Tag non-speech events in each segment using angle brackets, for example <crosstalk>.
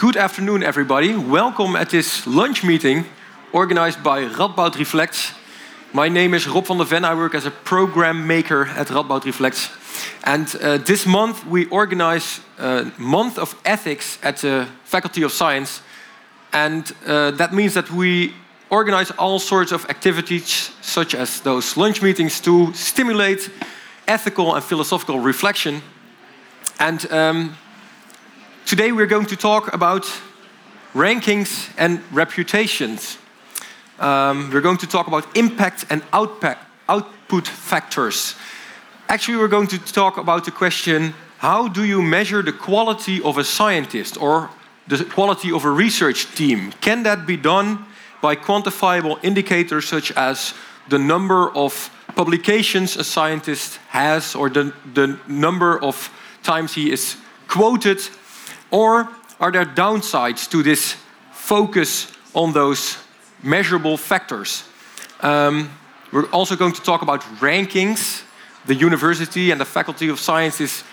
Good afternoon, everybody. Welcome at this lunch meeting organized by Radboud Reflects. My name is Rob van der Ven. I work as a program maker at Radboud Reflects. And uh, this month we organize a month of ethics at the Faculty of Science. And uh, that means that we organize all sorts of activities, such as those lunch meetings, to stimulate ethical and philosophical reflection. And um, today we're going to talk about rankings and reputations. Um, we're going to talk about impact and output factors. Actually, we're going to talk about the question how do you measure the quality of a scientist or the quality of a research team? Can that be done by quantifiable indicators such as the number of publications a scientist has or the, the number of times he is quoted? Or are there downsides to this focus on those measurable factors? Um, we're also going to talk about rankings. The university and the Faculty of Science is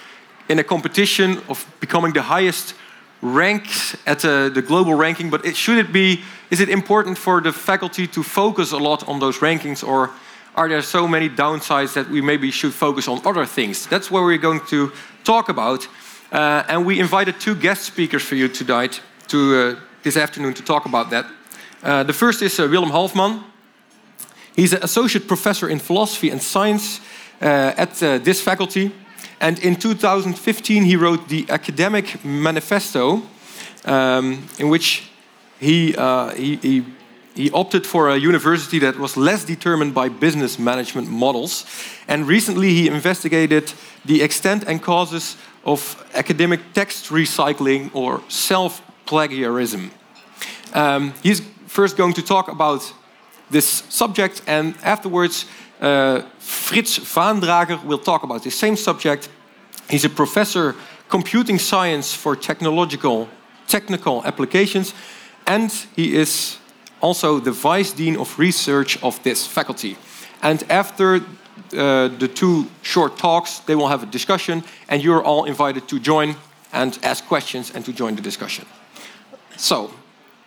in a competition of becoming the highest ranks at uh, the global ranking, but it, should it be, is it important for the faculty to focus a lot on those rankings, or are there so many downsides that we maybe should focus on other things? That's what we're going to talk about. Uh, and we invited two guest speakers for you tonight, to, uh, this afternoon, to talk about that. Uh, the first is uh, Willem Halfman. He's an associate professor in philosophy and science uh, at uh, this faculty. And in 2015, he wrote the Academic Manifesto, um, in which he, he, he, he, opted for a university that was less determined by business management models. And recently, he investigated the extent and causes of academic text recycling or self plagiarism. Um, he's first going to talk about this subject, and afterwards, uh, Frits Vaandrager will talk about the same subject. He's a professor computing science for technological technical applications, and he is also the vice dean of research of this faculty. And after uh, the two short talks, they will have a discussion, and you're all invited to join and ask questions and to join the discussion. So,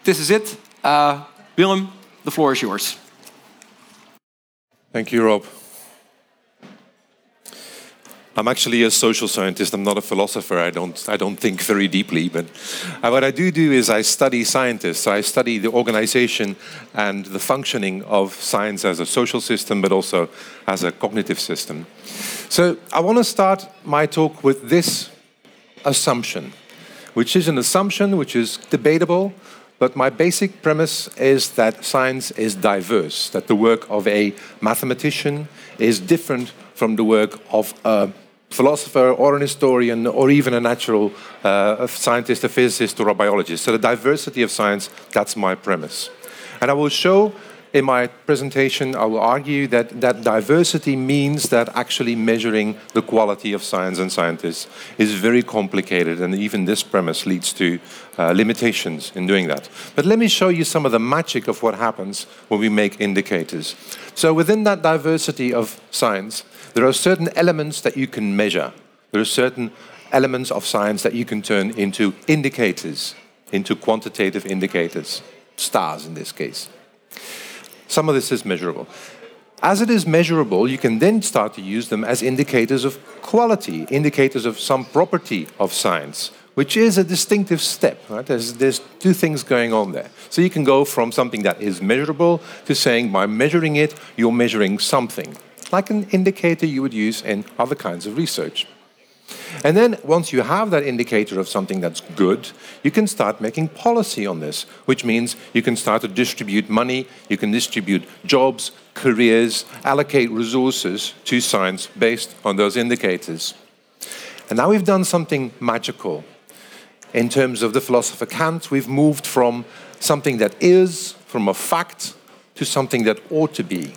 this is it. Uh, Willem, the floor is yours. Thank you, Rob. I'm actually a social scientist. I'm not a philosopher. I don't, I don't think very deeply. But uh, what I do do is I study scientists. So I study the organization and the functioning of science as a social system, but also as a cognitive system. So I want to start my talk with this assumption, which is an assumption which is debatable, but my basic premise is that science is diverse, that the work of a mathematician is different from the work of a philosopher or an historian or even a natural uh, scientist, a physicist, or a biologist. So the diversity of science, that's my premise. And I will show in my presentation, I will argue that that diversity means that actually measuring the quality of science and scientists is very complicated, and even this premise leads to uh, limitations in doing that. But let me show you some of the magic of what happens when we make indicators. So, within that diversity of science, there are certain elements that you can measure. There are certain elements of science that you can turn into indicators, into quantitative indicators, stars in this case. Some of this is measurable. As it is measurable, you can then start to use them as indicators of quality, indicators of some property of science, which is a distinctive step. Right? There's, there's two things going on there. So you can go from something that is measurable to saying by measuring it, you're measuring something, like an indicator you would use in other kinds of research. And then once you have that indicator of something that's good, you can start making policy on this, which means you can start to distribute money, you can distribute jobs, careers, allocate resources to science based on those indicators. And now we've done something magical. In terms of the philosopher Kant, we've moved from something that is, from a fact, to something that ought to be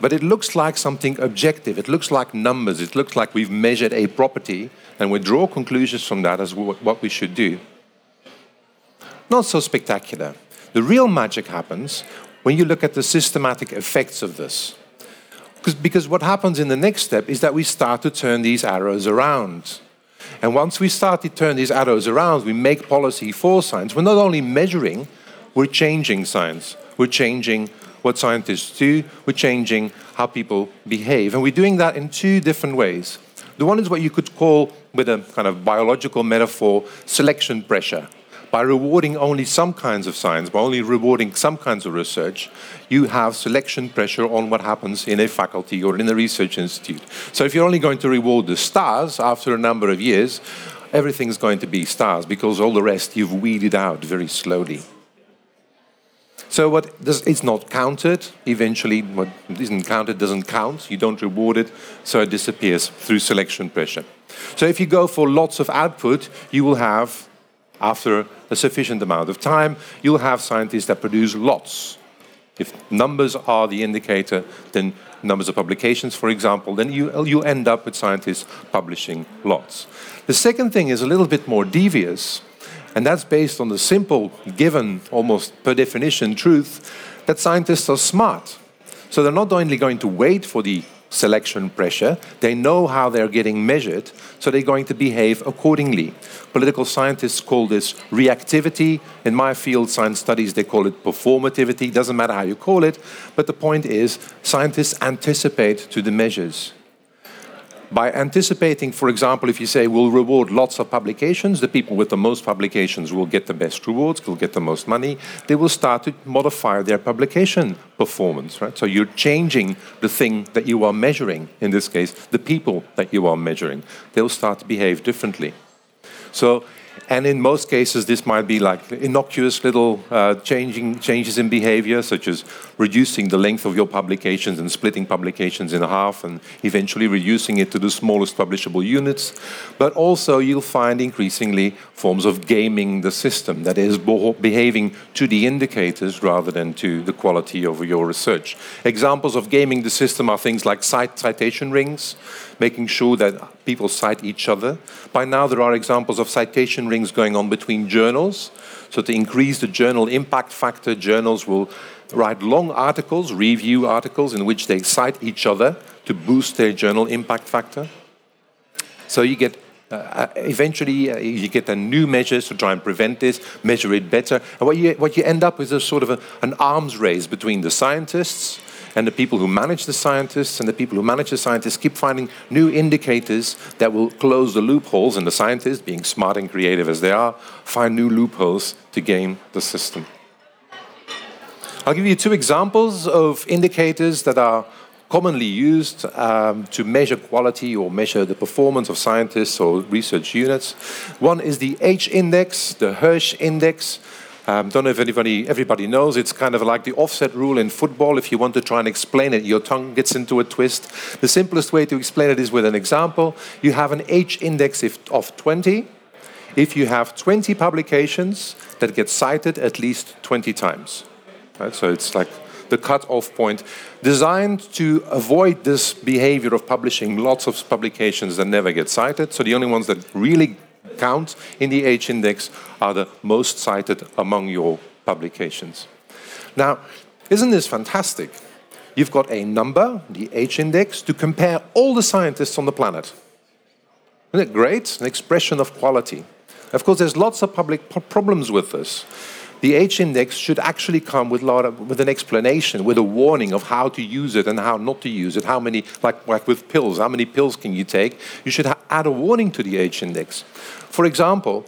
but it looks like something objective. It looks like numbers. It looks like we've measured a property and we draw conclusions from that as what we should do. Not so spectacular. The real magic happens when you look at the systematic effects of this. Because what happens in the next step is that we start to turn these arrows around. And once we start to turn these arrows around, we make policy for science. We're not only measuring, we're changing science. We're changing what scientists do, we're changing how people behave. And we're doing that in two different ways. The one is what you could call, with a kind of biological metaphor, selection pressure. By rewarding only some kinds of science, by only rewarding some kinds of research, you have selection pressure on what happens in a faculty or in a research institute. So if you're only going to reward the stars after a number of years, everything's going to be stars because all the rest you've weeded out very slowly. So what it's not counted. Eventually, what isn't counted doesn't count. You don't reward it, so it disappears through selection pressure. So if you go for lots of output, you will have, after a sufficient amount of time, you'll have scientists that produce lots. If numbers are the indicator, then numbers of publications, for example, then you, you end up with scientists publishing lots. The second thing is a little bit more devious. And that's based on the simple, given, almost per definition, truth that scientists are smart. So they're not only going to wait for the selection pressure, they know how they're getting measured, so they're going to behave accordingly. Political scientists call this reactivity. In my field, science studies, they call it performativity. Doesn't matter how you call it, but the point is, scientists anticipate to the measures by anticipating, for example, if you say we'll reward lots of publications, the people with the most publications will get the best rewards, will get the most money, they will start to modify their publication performance, right? So you're changing the thing that you are measuring, in this case, the people that you are measuring. They'll start to behave differently. So and in most cases, this might be like innocuous little uh, changing, changes in behavior, such as reducing the length of your publications and splitting publications in half and eventually reducing it to the smallest publishable units. But also, you'll find increasingly forms of gaming the system, that is, behaving to the indicators rather than to the quality of your research. Examples of gaming the system are things like cite citation rings making sure that people cite each other. By now, there are examples of citation rings going on between journals. So, to increase the journal impact factor, journals will write long articles, review articles, in which they cite each other to boost their journal impact factor. So, you get uh, uh eventually uh, you get a new measures to try and prevent this, measure it better. And what you, what you end up with is a sort of a, an arms race between the scientists and the people who manage the scientists and the people who manage the scientists keep finding new indicators that will close the loopholes, and the scientists, being smart and creative as they are, find new loopholes to game the system. I'll give you two examples of indicators that are commonly used um, to measure quality or measure the performance of scientists or research units. One is the H index, the Hirsch index. Um, don't know if anybody, everybody knows. It's kind of like the offside rule in football. If you want to try and explain it, your tongue gets into a twist. The simplest way to explain it is with an example. You have an H index of 20. If you have 20 publications that get cited at least 20 times. Right? So it's like the cut-off point, designed to avoid this behavior of publishing lots of publications that never get cited. So the only ones that really count in the H index are the most cited among your publications. Now, isn't this fantastic? You've got a number, the H index, to compare all the scientists on the planet. Isn't it great? An expression of quality. Of course, there's lots of public problems with this the H index should actually come with, of, with, an explanation, with a warning of how to use it and how not to use it. How many, like, like with pills, how many pills can you take? You should add a warning to the H index. For example,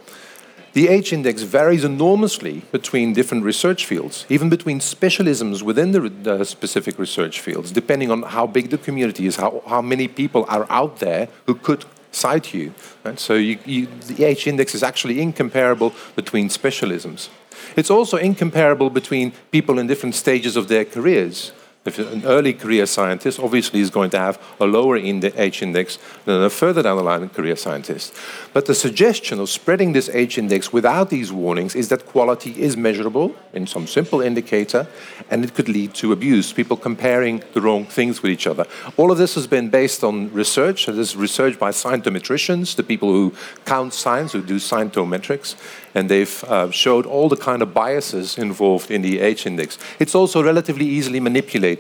the H index varies enormously between different research fields, even between specialisms within the, specific research fields, depending on how big the community is, how, how many people are out there who could cite you. Right? So you, you, the H index is actually incomparable between specialisms. It's also incomparable between people in different stages of their careers. If an early career scientist obviously is going to have a lower H index than a further down the line career scientist. But the suggestion of spreading this H index without these warnings is that quality is measurable in some simple indicator and it could lead to abuse, people comparing the wrong things with each other. All of this has been based on research. This is research by scientometricians, the people who count science, who do scientometrics, and they've uh, showed all the kind of biases involved in the H index. It's also relatively easily manipulated,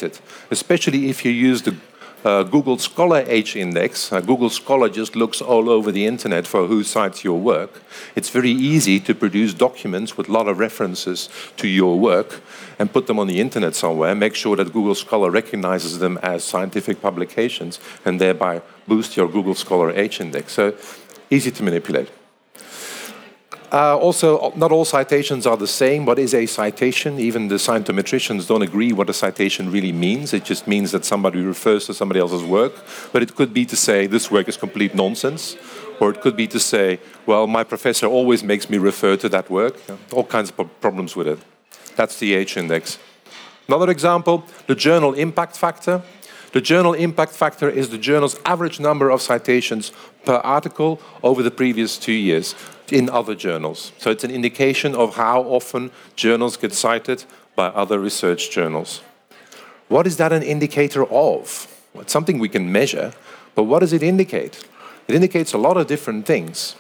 especially if you use the uh, Google Scholar H index. Uh, Google Scholar just looks all over the internet for who cites your work. It's very easy to produce documents with a lot of references to your work and put them on the internet somewhere. Make sure that Google Scholar recognizes them as scientific publications and thereby boost your Google Scholar H index. So easy to manipulate. Uh, also, not all citations are the same. What is a citation? Even the scientometricians don't agree what a citation really means. It just means that somebody refers to somebody else's work. But it could be to say, this work is complete nonsense. Or it could be to say, well, my professor always makes me refer to that work. All kinds of problems with it. That's the H index. Another example, the journal impact factor. The journal impact factor is the journal's average number of citations per article over the previous two years in other journals. So it's an indication of how often journals get cited by other research journals. What is that an indicator of? Well, it's something we can measure, but what does it indicate? It indicates a lot of different things.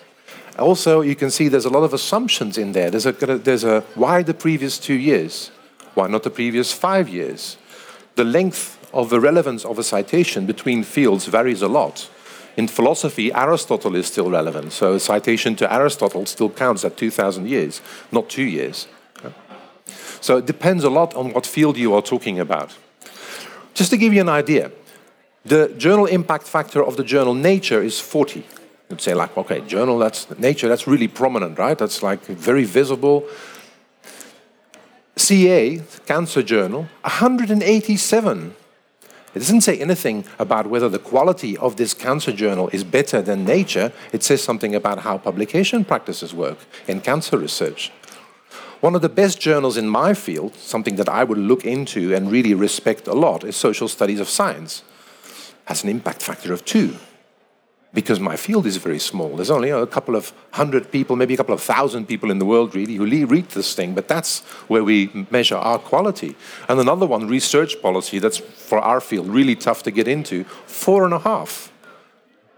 Also, you can see there's a lot of assumptions in there. There's a, there's a why the previous two years? Why not the previous five years? The length of the relevance of a citation between fields varies a lot. In philosophy, Aristotle is still relevant, so a citation to Aristotle still counts at 2,000 years, not two years. So it depends a lot on what field you are talking about. Just to give you an idea, the journal impact factor of the journal Nature is 40. You'd say, like, okay, journal, that's Nature, that's really prominent, right? That's like very visible. CA, Cancer Journal, 187. It doesn't say anything about whether the quality of this cancer journal is better than Nature. It says something about how publication practices work in cancer research. One of the best journals in my field, something that I would look into and really respect a lot, is Social Studies of Science. Has an impact factor of two because my field is very small. There's only a couple of hundred people, maybe a couple of thousand people in the world really who read this thing, but that's where we measure our quality. And another one, research policy, that's for our field really tough to get into, four and a half.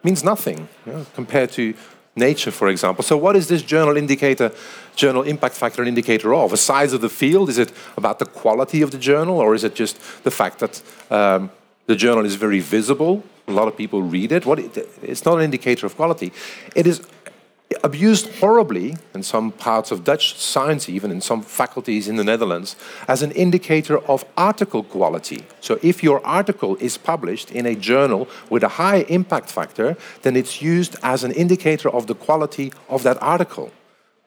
Means nothing you know, compared to nature, for example. So, what is this journal indicator, journal impact factor indicator of? The size of the field? Is it about the quality of the journal, or is it just the fact that um, the journal is very visible? A lot of people read it. What it's not an indicator of quality. It is abused horribly in some parts of Dutch science, even in some faculties in the Netherlands, as an indicator of article quality. So, if your article is published in a journal with a high impact factor, then it's used as an indicator of the quality of that article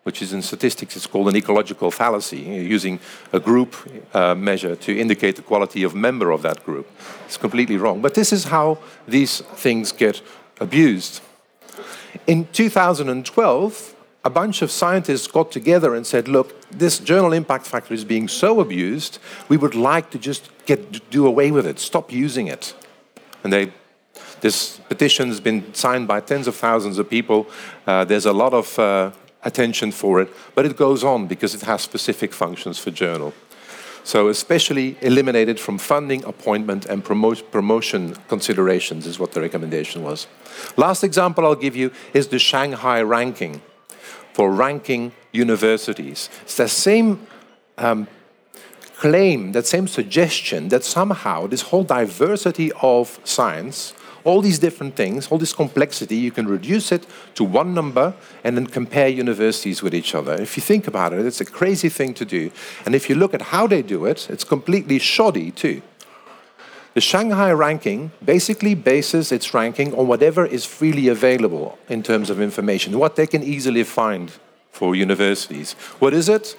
which is in statistics, it's called an ecological fallacy, using a group uh, measure to indicate the quality of member of that group. It's completely wrong. But this is how these things get abused. In 2012, a bunch of scientists got together and said, look, this journal impact factor is being so abused, we would like to just get, do away with it, stop using it. And they this petition has been signed by tens of thousands of people. Uh, there's a lot of uh, attention for it, but it goes on because it has specific functions for journal. So especially eliminated from funding, appointment, and promote, promotion considerations is what the recommendation was. Last example I'll give you is the Shanghai ranking for ranking universities. It's the same um, claim, that same suggestion that somehow this whole diversity of science all these different things, all this complexity, you can reduce it to one number and then compare universities with each other. If you think about it, it's a crazy thing to do. And if you look at how they do it, it's completely shoddy too. The Shanghai ranking basically bases its ranking on whatever is freely available in terms of information, what they can easily find for universities. What is it?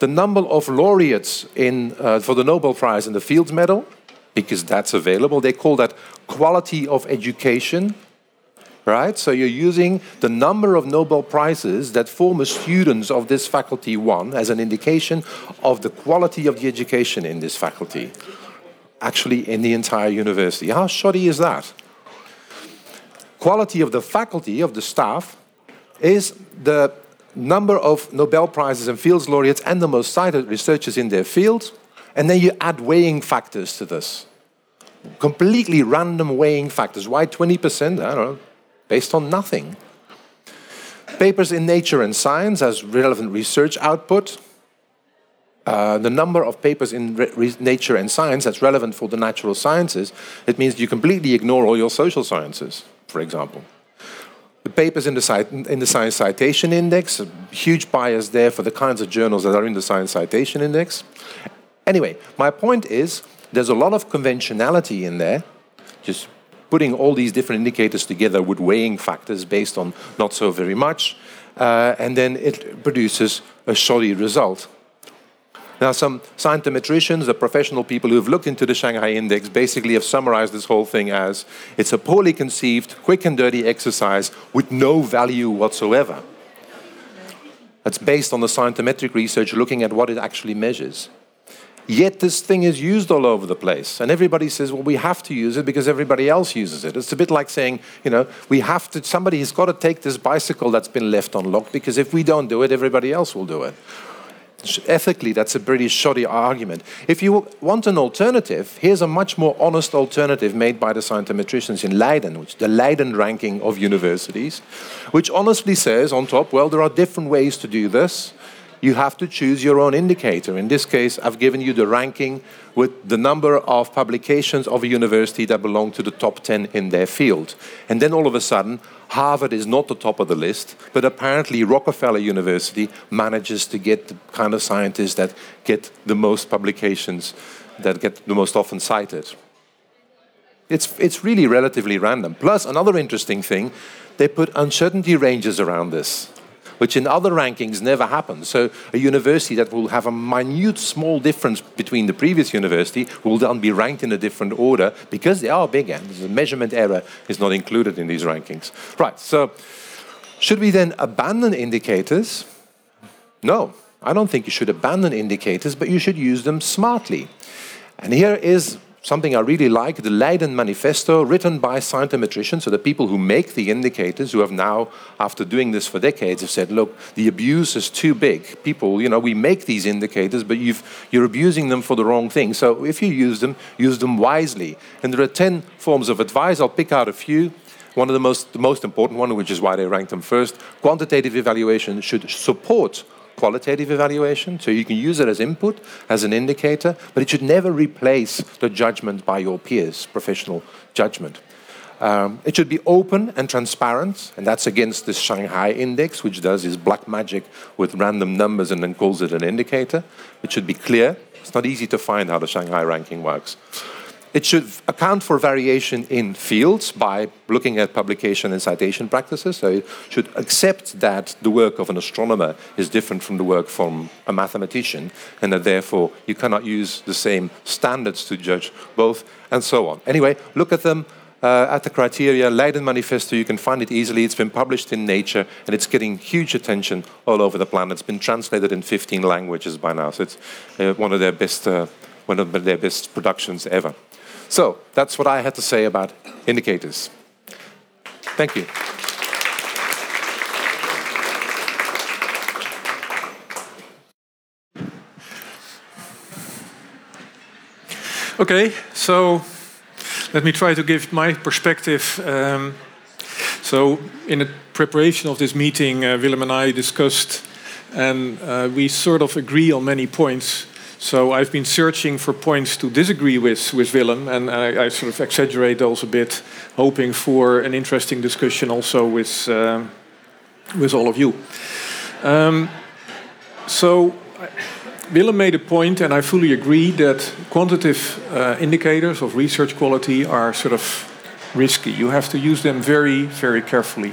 The number of laureates in, uh, for the Nobel Prize and the Fields Medal, because that's available. They call that quality of education, right? So you're using the number of Nobel Prizes that former students of this faculty won as an indication of the quality of the education in this faculty, actually in the entire university. How shoddy is that? Quality of the faculty, of the staff, is the number of Nobel Prizes and Fields laureates and the most cited researchers in their field and then you add weighing factors to this. Completely random weighing factors. Why 20%? I don't know. Based on nothing. Papers in Nature and Science as relevant research output. uh, the number of papers in nature and science that's relevant for the natural sciences, it means you completely ignore all your social sciences, for example. The papers in the, in the Science Citation Index, a huge bias there for the kinds of journals that are in the Science Citation Index. Anyway, my point is there's a lot of conventionality in there, just putting all these different indicators together with weighing factors based on not so very much, uh, and then it produces a shoddy result. Now, some scientometricians, the professional people who have looked into the Shanghai Index, basically have summarized this whole thing as it's a poorly conceived, quick and dirty exercise with no value whatsoever. That's based on the scientometric research looking at what it actually measures. Yet this thing is used all over the place. And everybody says, well, we have to use it because everybody else uses it. It's a bit like saying, you know, we have to, somebody has got to take this bicycle that's been left unlocked because if we don't do it, everybody else will do it. Ethically, that's a pretty shoddy argument. If you want an alternative, here's a much more honest alternative made by the scientometricians in Leiden, which the Leiden ranking of universities, which honestly says on top, well, there are different ways to do this you have to choose your own indicator. In this case, I've given you the ranking with the number of publications of a university that belong to the top 10 in their field. And then all of a sudden, Harvard is not the top of the list, but apparently Rockefeller University manages to get the kind of scientists that get the most publications, that get the most often cited. It's, it's really relatively random. Plus, another interesting thing, they put uncertainty ranges around this which in other rankings never happens. So a university that will have a minute, small difference between the previous university will then be ranked in a different order because they are big and the measurement error is not included in these rankings. Right, so should we then abandon indicators? No, I don't think you should abandon indicators, but you should use them smartly. And here is something I really like, the Leiden Manifesto, written by scientometricians, so the people who make the indicators, who have now, after doing this for decades, have said, look, the abuse is too big. People, you know, we make these indicators, but you've you are abusing them for the wrong thing. So if you use them, use them wisely. And there are 10 forms of advice. I'll pick out a few. One of the most, the most important one, which is why they ranked them first, quantitative evaluation should support qualitative evaluation, so you can use it as input, as an indicator, but it should never replace the judgment by your peers, professional judgment. Um, it should be open and transparent, and that's against the Shanghai index, which does is black magic with random numbers and then calls it an indicator. It should be clear. It's not easy to find how the Shanghai ranking works. It should account for variation in fields by looking at publication and citation practices. So it should accept that the work of an astronomer is different from the work from a mathematician, and that therefore you cannot use the same standards to judge both, and so on. Anyway, look at them. Uh, at the criteria, Leiden Manifesto, you can find it easily. It's been published in Nature and it's getting huge attention all over the planet. It's been translated in 15 languages by now, so it's uh, one of their best, uh, one of their best productions ever. So that's what I had to say about indicators. Thank you. Okay, so let me try to give my perspective. Um, so, in the preparation of this meeting, uh, Willem and I discussed, and uh, we sort of agree on many points. So I've been searching for points to disagree with with Willem, and I, I sort of exaggerate those a bit, hoping for an interesting discussion also with uh, with all of you. Um, so. Willem made a point, and I fully agree that quantitative uh, indicators of research quality are sort of risky. You have to use them very, very carefully.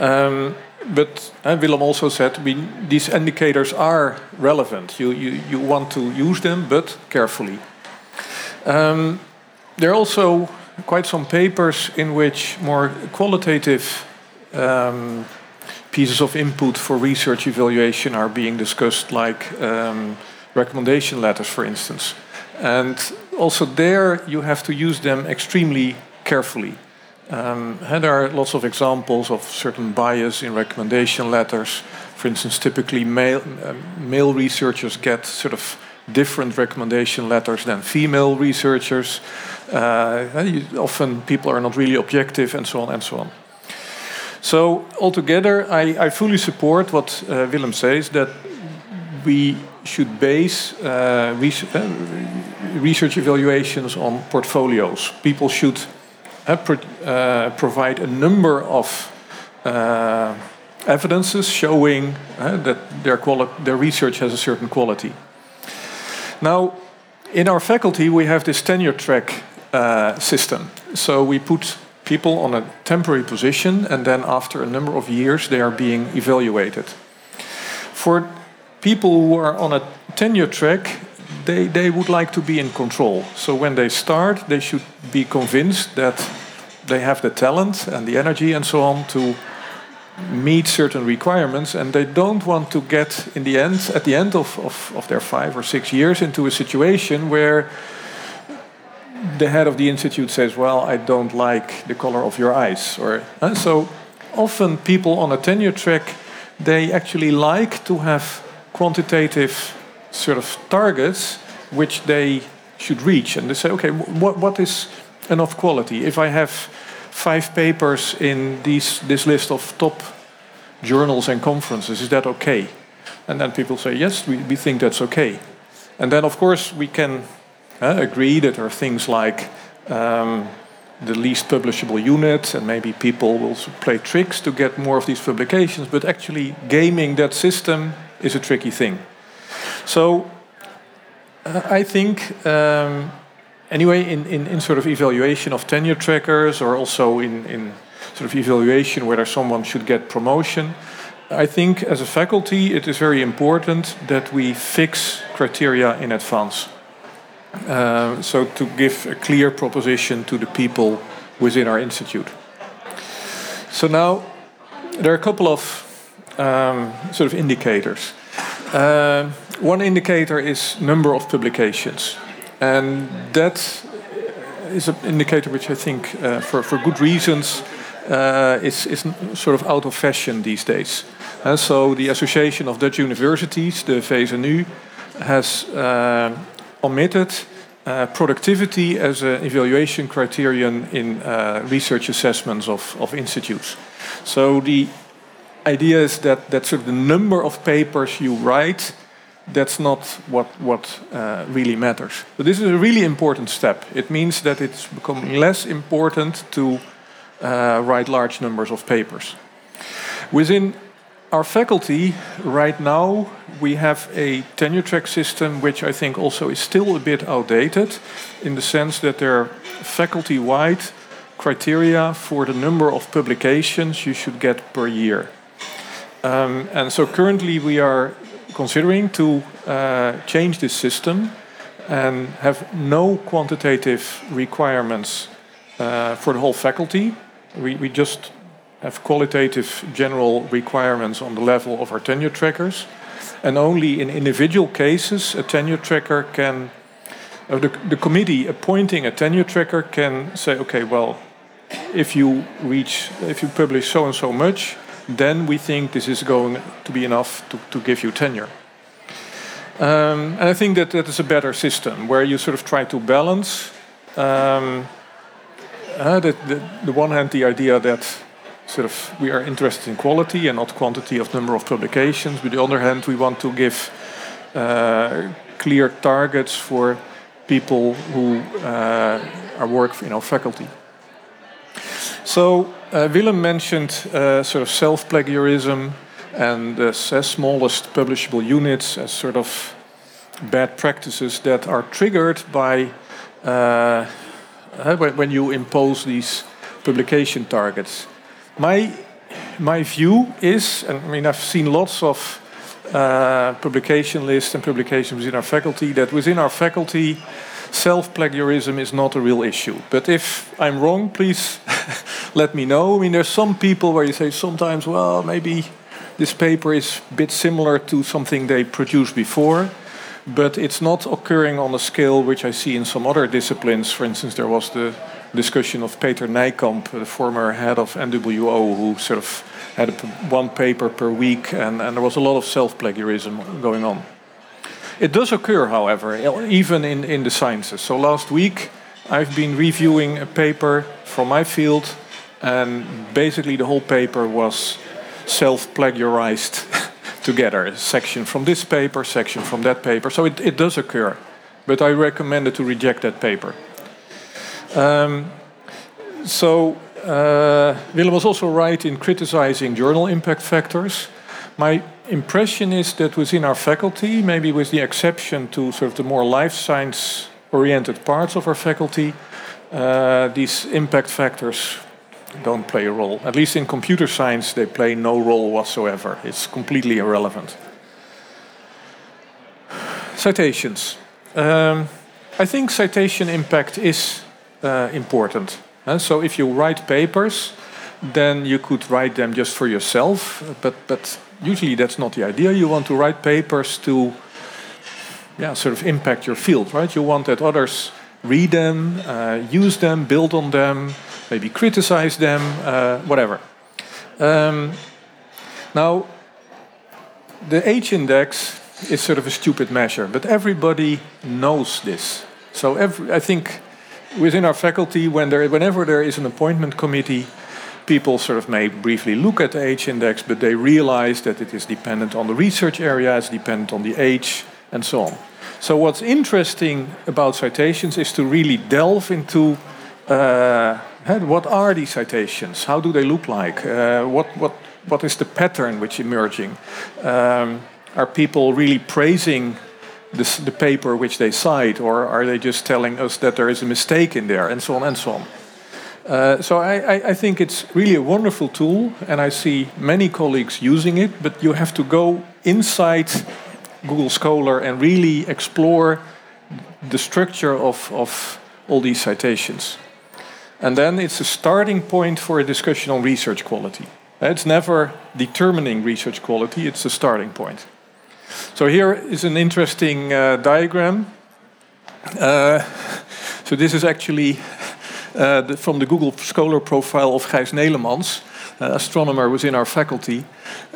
Um, but uh, Willem also said we, these indicators are relevant. You, you, you want to use them, but carefully. Um, there are also quite some papers in which more qualitative um, pieces of input for research evaluation are being discussed, like um, recommendation letters, for instance. And also there, you have to use them extremely carefully. Um, there are lots of examples of certain bias in recommendation letters. For instance, typically male, uh, male researchers get sort of different recommendation letters than female researchers. Uh, you, often people are not really objective, and so on and so on. So altogether, I, I fully support what uh, Willem says that we should base uh, res- uh, research evaluations on portfolios. People should pro uh, provide a number of uh, evidences showing uh, that their, their research has a certain quality. Now, in our faculty, we have this tenure track uh, system. So we put people on a temporary position, and then after a number of years, they are being evaluated. For people who are on a tenure track, they, they would like to be in control. So when they start, they should be convinced that they have the talent and the energy and so on to meet certain requirements and they don't want to get in the end at the end of, of, of their five or six years into a situation where the head of the institute says well i don't like the color of your eyes or uh, so often people on a tenure track they actually like to have quantitative sort of targets which they should reach and they say okay what, what is enough quality if i have five papers in these, this list of top journals and conferences. Is that okay? And then people say, yes, we, we think that's okay. And then, of course, we can uh, agree that there are things like um, the least publishable unit, and maybe people will play tricks to get more of these publications, but actually, gaming that system is a tricky thing. So, uh, I think um, anyway, in, in, in sort of evaluation of tenure trackers or also in, in sort of evaluation whether someone should get promotion, I think as a faculty it is very important that we fix criteria in advance. Uh, so to give a clear proposition to the people within our institute. So now there are a couple of um, sort of indicators. Uh, one indicator is number of publications. And that is an indicator which I think, uh, for, for good reasons, uh, is, is sort of out of fashion these days. Uh, so the Association of Dutch Universities, the VSNU, has uh, omitted uh, productivity as an evaluation criterion in uh, research assessments of, of institutes. So the idea is that, that sort of the number of papers you write that's not what, what uh, really matters. But this is a really important step. It means that it's becoming less important to uh, write large numbers of papers. Within our faculty, right now, we have a tenure track system which I think also is still a bit outdated in the sense that there are faculty wide criteria for the number of publications you should get per year. Um, and so currently we are considering to uh, change this system and have no quantitative requirements uh, for the whole faculty. We, we just have qualitative general requirements on the level of our tenure trackers. And only in individual cases, a tenure tracker can, uh, the, the committee appointing a tenure tracker can say, okay, well, if you reach, if you publish so and so much, then we think this is going to be enough to, to give you tenure. Um, and I think that that is a better system where you sort of try to balance um, uh, the, the, the one hand the idea that sort of we are interested in quality and not quantity of number of publications. But the other hand, we want to give uh, clear targets for people who uh, are work in our faculty. So uh, Willem mentioned uh, sort of self-plagiarism and the smallest publishable units as sort of bad practices that are triggered by uh, uh when you impose these publication targets. My my view is, and I mean I've seen lots of uh, publication lists and publications within our faculty that within our faculty self-plagiarism is not a real issue. But if I'm wrong, please <laughs> let me know. I mean, there's some people where you say sometimes, well, maybe this paper is a bit similar to something they produced before, but it's not occurring on a scale which I see in some other disciplines. For instance, there was the discussion of Peter Nijkamp, the former head of NWO, who sort of had one paper per week, and, and there was a lot of self-plagiarism going on. It does occur, however, even in, in the sciences. So last week, I've been reviewing a paper from my field, and basically the whole paper was self plagiarized <laughs> together. A section from this paper, section from that paper. So it, it does occur. But I recommended to reject that paper. Um, so uh, Willem was also right in criticizing journal impact factors. My impression is that within our faculty, maybe with the exception to sort of the more life science oriented parts of our faculty, uh, these impact factors don't play a role. At least in computer science, they play no role whatsoever. It's completely irrelevant. Citations. Um, I think citation impact is uh, important. So if you write papers, then you could write them just for yourself, but, but usually that's not the idea. You want to write papers to yeah, sort of impact your field, right? You want that others read them, uh, use them, build on them, maybe criticize them, uh, whatever. Um, now, the H index is sort of a stupid measure, but everybody knows this. So every, I think within our faculty, when there, whenever there is an appointment committee, people sort of may briefly look at the H index, but they realize that it is dependent on the research area, it's dependent on the age, and so on. So what's interesting about citations is to really delve into uh, what are these citations? How do they look like? Uh, what, what, what is the pattern which is emerging? Um, are people really praising this, the paper which they cite, or are they just telling us that there is a mistake in there, and so on and so on? Uh, so I, I, I, think it's really a wonderful tool, and I see many colleagues using it. But you have to go inside Google Scholar and really explore the structure of, of all these citations. And then it's a starting point for a discussion on research quality. It's never determining research quality, it's a starting point. So here is an interesting uh, diagram. Uh, so this is actually uh, the, from the Google Scholar profile of Gijs Nelemans, uh, astronomer in our faculty.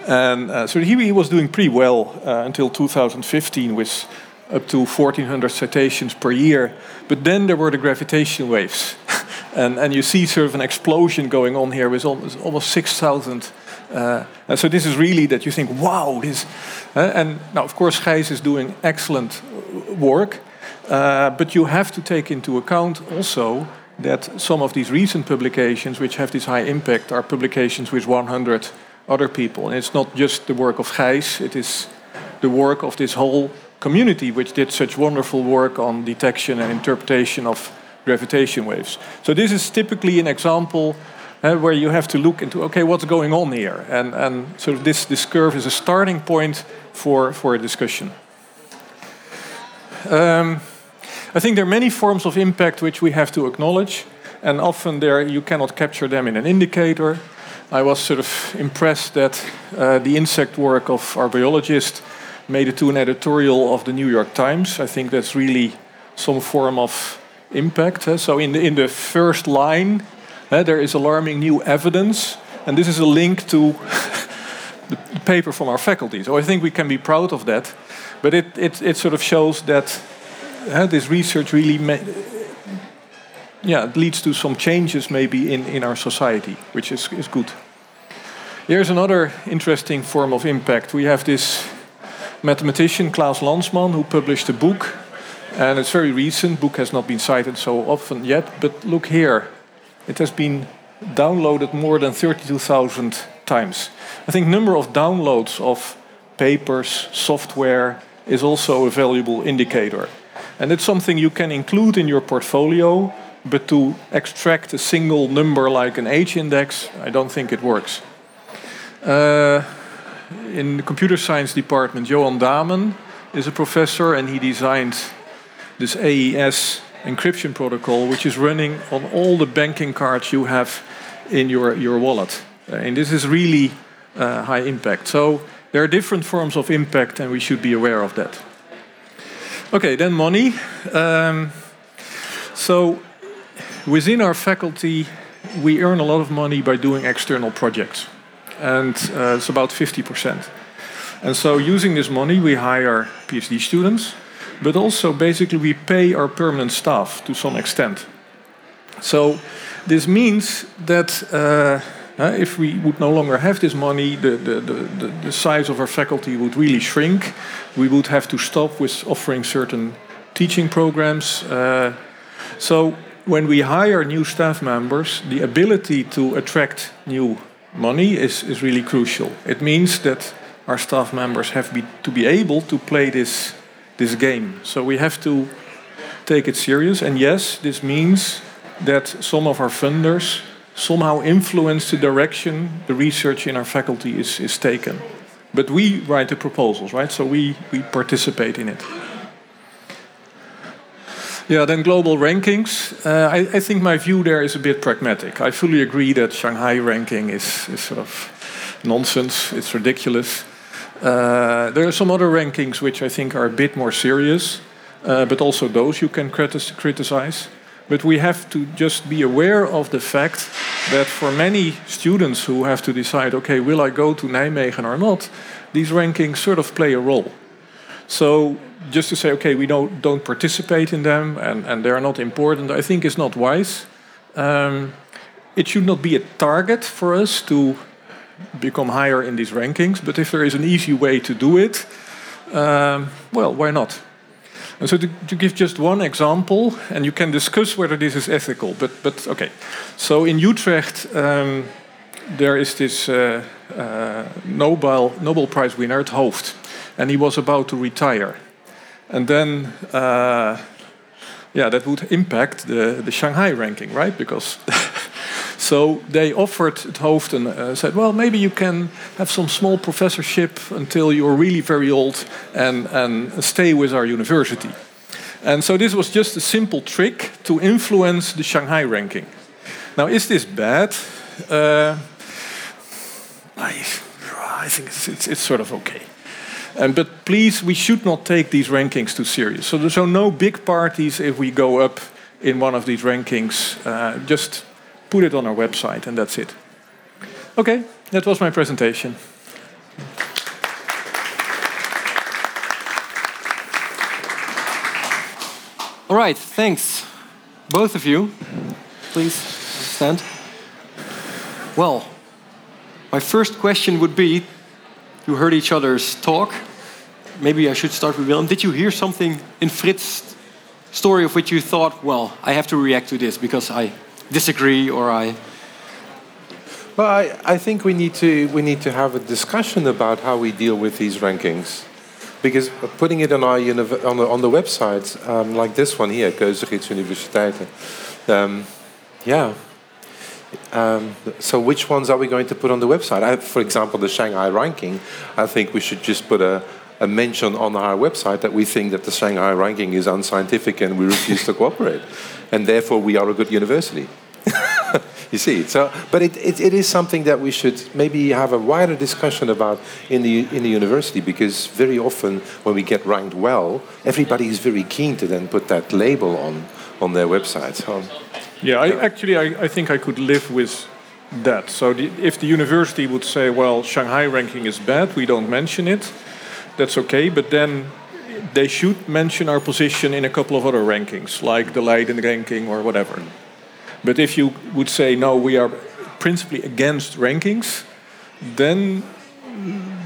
And uh, so he, he, was doing pretty well uh, until 2015 with up to 1,400 citations per year. But then there were the gravitation waves. <laughs> and, and you see sort of an explosion going on here with almost, almost 6,000 uh, and so this is really that you think, wow, this. Uh, and now, of course, Gijs is doing excellent work, uh, but you have to take into account also that some of these recent publications, which have this high impact, are publications with 100 other people. And it's not just the work of Gijs, it is the work of this whole community, which did such wonderful work on detection and interpretation of gravitation waves. So, this is typically an example uh, where you have to look into okay, what's going on here, and and so this this curve is a starting point for for a discussion. Um, I think there are many forms of impact which we have to acknowledge, and often there you cannot capture them in an indicator. I was sort of impressed that uh, the insect work of our biologist made it to an editorial of the New York Times. I think that's really some form of impact. So in the in the first line, there is alarming new evidence, and this is a link to <laughs> the paper from our faculty. So I think we can be proud of that, but it it, it sort of shows that uh, this research really. yeah, it leads to some changes maybe in, in our society, which is, is good. Here's another interesting form of impact. We have this mathematician, Klaus Landsman, who published a book, and it's very recent. Book has not been cited so often yet, but look here. It has been downloaded more than 32,000 times. I think number of downloads of papers, software is also a valuable indicator. And it's something you can include in your portfolio, but to extract a single number like an H index, I don't think it works. Uh, in the computer science department, Joan Daemen is a professor and he designed this AES encryption protocol, which is running on all the banking cards you have in your, your wallet. Uh, and this is really uh, high impact. So there are different forms of impact, and we should be aware of that. Okay, then money. Um, so within our faculty, we earn a lot of money by doing external projects, and uh, it's about 50%. And so using this money, we hire PhD students but also basically we pay our permanent staff to some extent. So this means that uh, if we would no longer have this money, the, the, the, the, size of our faculty would really shrink. We would have to stop with offering certain teaching programs. Uh, so when we hire new staff members, the ability to attract new money is, is really crucial. It means that our staff members have be, to be able to play this, this game. So we have to take it serious. And yes, this means that some of our funders somehow influence the direction the research in our faculty is, is taken. But we write the proposals, right? So we, we participate in it. Yeah, then global rankings. Uh, I, I, think my view there is a bit pragmatic. I fully agree that Shanghai ranking is, is sort of nonsense, it's ridiculous. Uh, there are some other rankings which I think are a bit more serious, uh, but also those you can criticize. But we have to just be aware of the fact that for many students who have to decide, okay, will I go to Nijmegen or not, these rankings sort of play a role. So just to say, okay, we don't, don't participate in them and, and they are not important, I think is not wise. Um, it should not be a target for us to become higher in these rankings, but if there is an easy way to do it, um, well, why not? And so to, to, give just one example, and you can discuss whether this is ethical, but, but okay. So in Utrecht, um, there is this uh, uh, Nobel, Nobel Prize winner, het Hooft, and he was about to retire. And then, uh, yeah, that would impact the, the Shanghai ranking, right? Because <laughs> so they offered het Hooft and uh, said, well, maybe you can have some small professorship until you're really very old and, and stay with our university. And so this was just a simple trick to influence the Shanghai ranking. Now, is this bad? Uh, I, I think it's, it's, it's sort of okay. And, but please, we should not take these rankings too serious. So there's no big parties if we go up in one of these rankings. Uh, just put it on our website, and that's it. Okay, that was my presentation. All right, thanks, both of you. Please stand. Well, my first question would be you heard each other's talk. Maybe I should start with Willem. Did you hear something in Fritz's story of which you thought, well, I have to react to this because I disagree or I. Well, I, I think we need to we need to have a discussion about how we deal with these rankings, because putting it on our on the on the website um, like this one here, Keuzegids Universiteiten, um, yeah. Um, so which ones are we going to put on the website? I, for example, the Shanghai ranking. I think we should just put a, a mention on our website that we think that the Shanghai ranking is unscientific and we refuse to cooperate <laughs> and therefore we are a good university. <laughs> you see, so but it, it, it is something that we should maybe have a wider discussion about in the in the university because very often when we get ranked well, everybody is very keen to then put that label on on their website. So, yeah, I, actually, I, I think I could live with that. So the, if the university would say, well, Shanghai ranking is bad, we don't mention it, that's okay. But then they should mention our position in a couple of other rankings, like the Leiden ranking or whatever. But if you would say, no, we are principally against rankings, then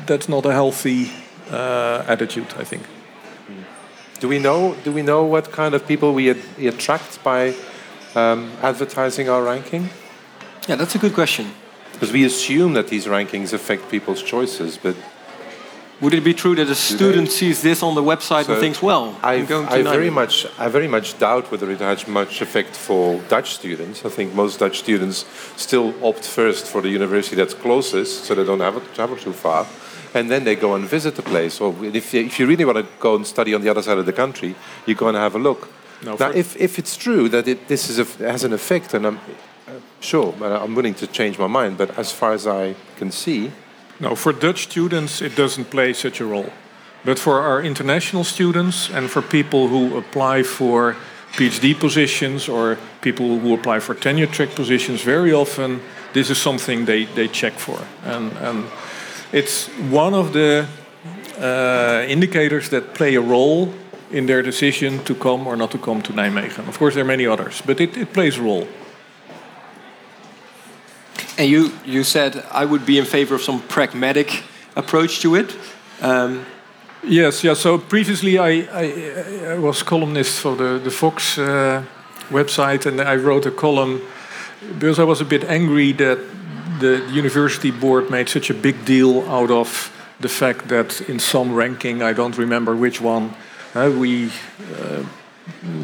that's not a healthy uh, attitude, I think. Do we know? Do we know what kind of people we, we attract by um, advertising our ranking? Yeah, that's a good question. Because we assume that these rankings affect people's choices, but would it be true that a student sees this on the website so and thinks, "Well, I'm going to"? I very much, I very much doubt whether it has much effect for Dutch students. I think most Dutch students still opt first for the university that's closest, so they don't have to travel too far, and then they go and visit the place. Or if you, if you really want to go and study on the other side of the country, you go and have a look. No, now, if, if it's true that it, this is a, has an effect, and I'm uh, sure, I'm willing to change my mind. But as far as I can see, no, for Dutch students, it doesn't play such a role. But for our international students and for people who apply for PhD positions or people who apply for tenure track positions, very often this is something they, they check for. And, and it's one of the uh, indicators that play a role in their decision to come or not to come to Nijmegen. Of course, there are many others, but it, it plays a role. And you, you said I would be in favor of some pragmatic approach to it. Um, yes, yeah. So previously I, I, I, was columnist for the, the Vox uh, website and I wrote a column because I was a bit angry that the university board made such a big deal out of the fact that in some ranking, I don't remember which one, uh, we uh,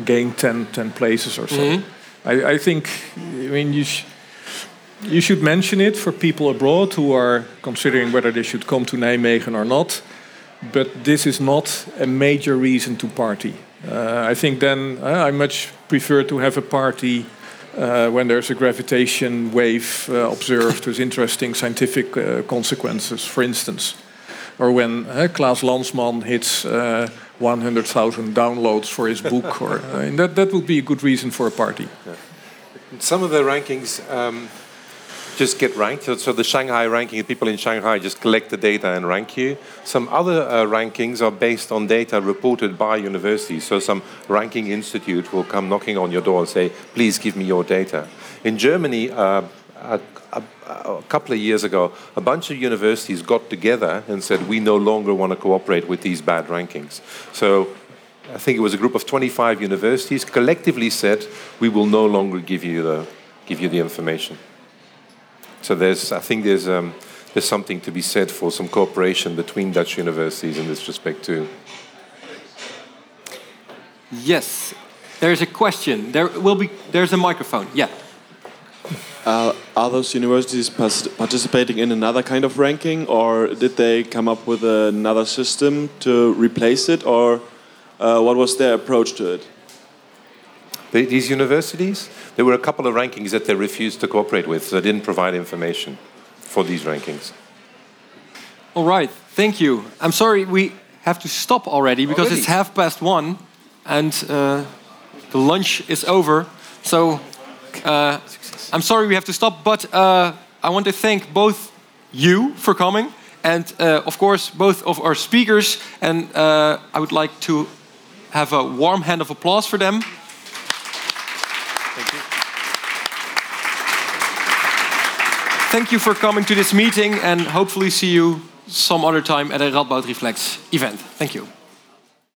gained 10, 10 places or so. Mm -hmm. I, I, think, I mean, you, you should mention it for people abroad who are considering whether they should come to Nijmegen or not. But this is not a major reason to party. Uh, I think then uh, I much prefer to have a party uh, when there's a gravitation wave uh, observed with interesting scientific uh, consequences, for instance. Or when uh, Klaas Landsman hits uh, 100,000 downloads for his book, or that, that would be a good reason for a party. Yeah. Some of the rankings um, just get ranked. So, the Shanghai ranking, people in Shanghai just collect the data and rank you. Some other uh, rankings are based on data reported by universities. So some ranking institute will come knocking on your door and say, please give me your data. In Germany, uh, a, a, a, couple of years ago, a bunch of universities got together and said, we no longer want to cooperate with these bad rankings. So I think it was a group of 25 universities collectively said, we will no longer give you the, give you the information. So there's, I think there's, um, there's something to be said for some cooperation between Dutch universities in this respect too. Yes, there's a question. There will be. There's a microphone. Yeah. Uh, are those universities participating in another kind of ranking, or did they come up with another system to replace it, or uh, what was their approach to it? These universities, there were a couple of rankings that they refused to cooperate with, so they didn't provide information for these rankings. All right, thank you. I'm sorry we have to stop already because already? it's half past one and uh, the lunch is over. So uh, I'm sorry we have to stop, but uh, I want to thank both you for coming and, uh, of course, both of our speakers. And uh, I would like to have a warm hand of applause for them. Thank you for coming to this meeting and hopefully see you some other time at a Radboud Reflects event. Thank you.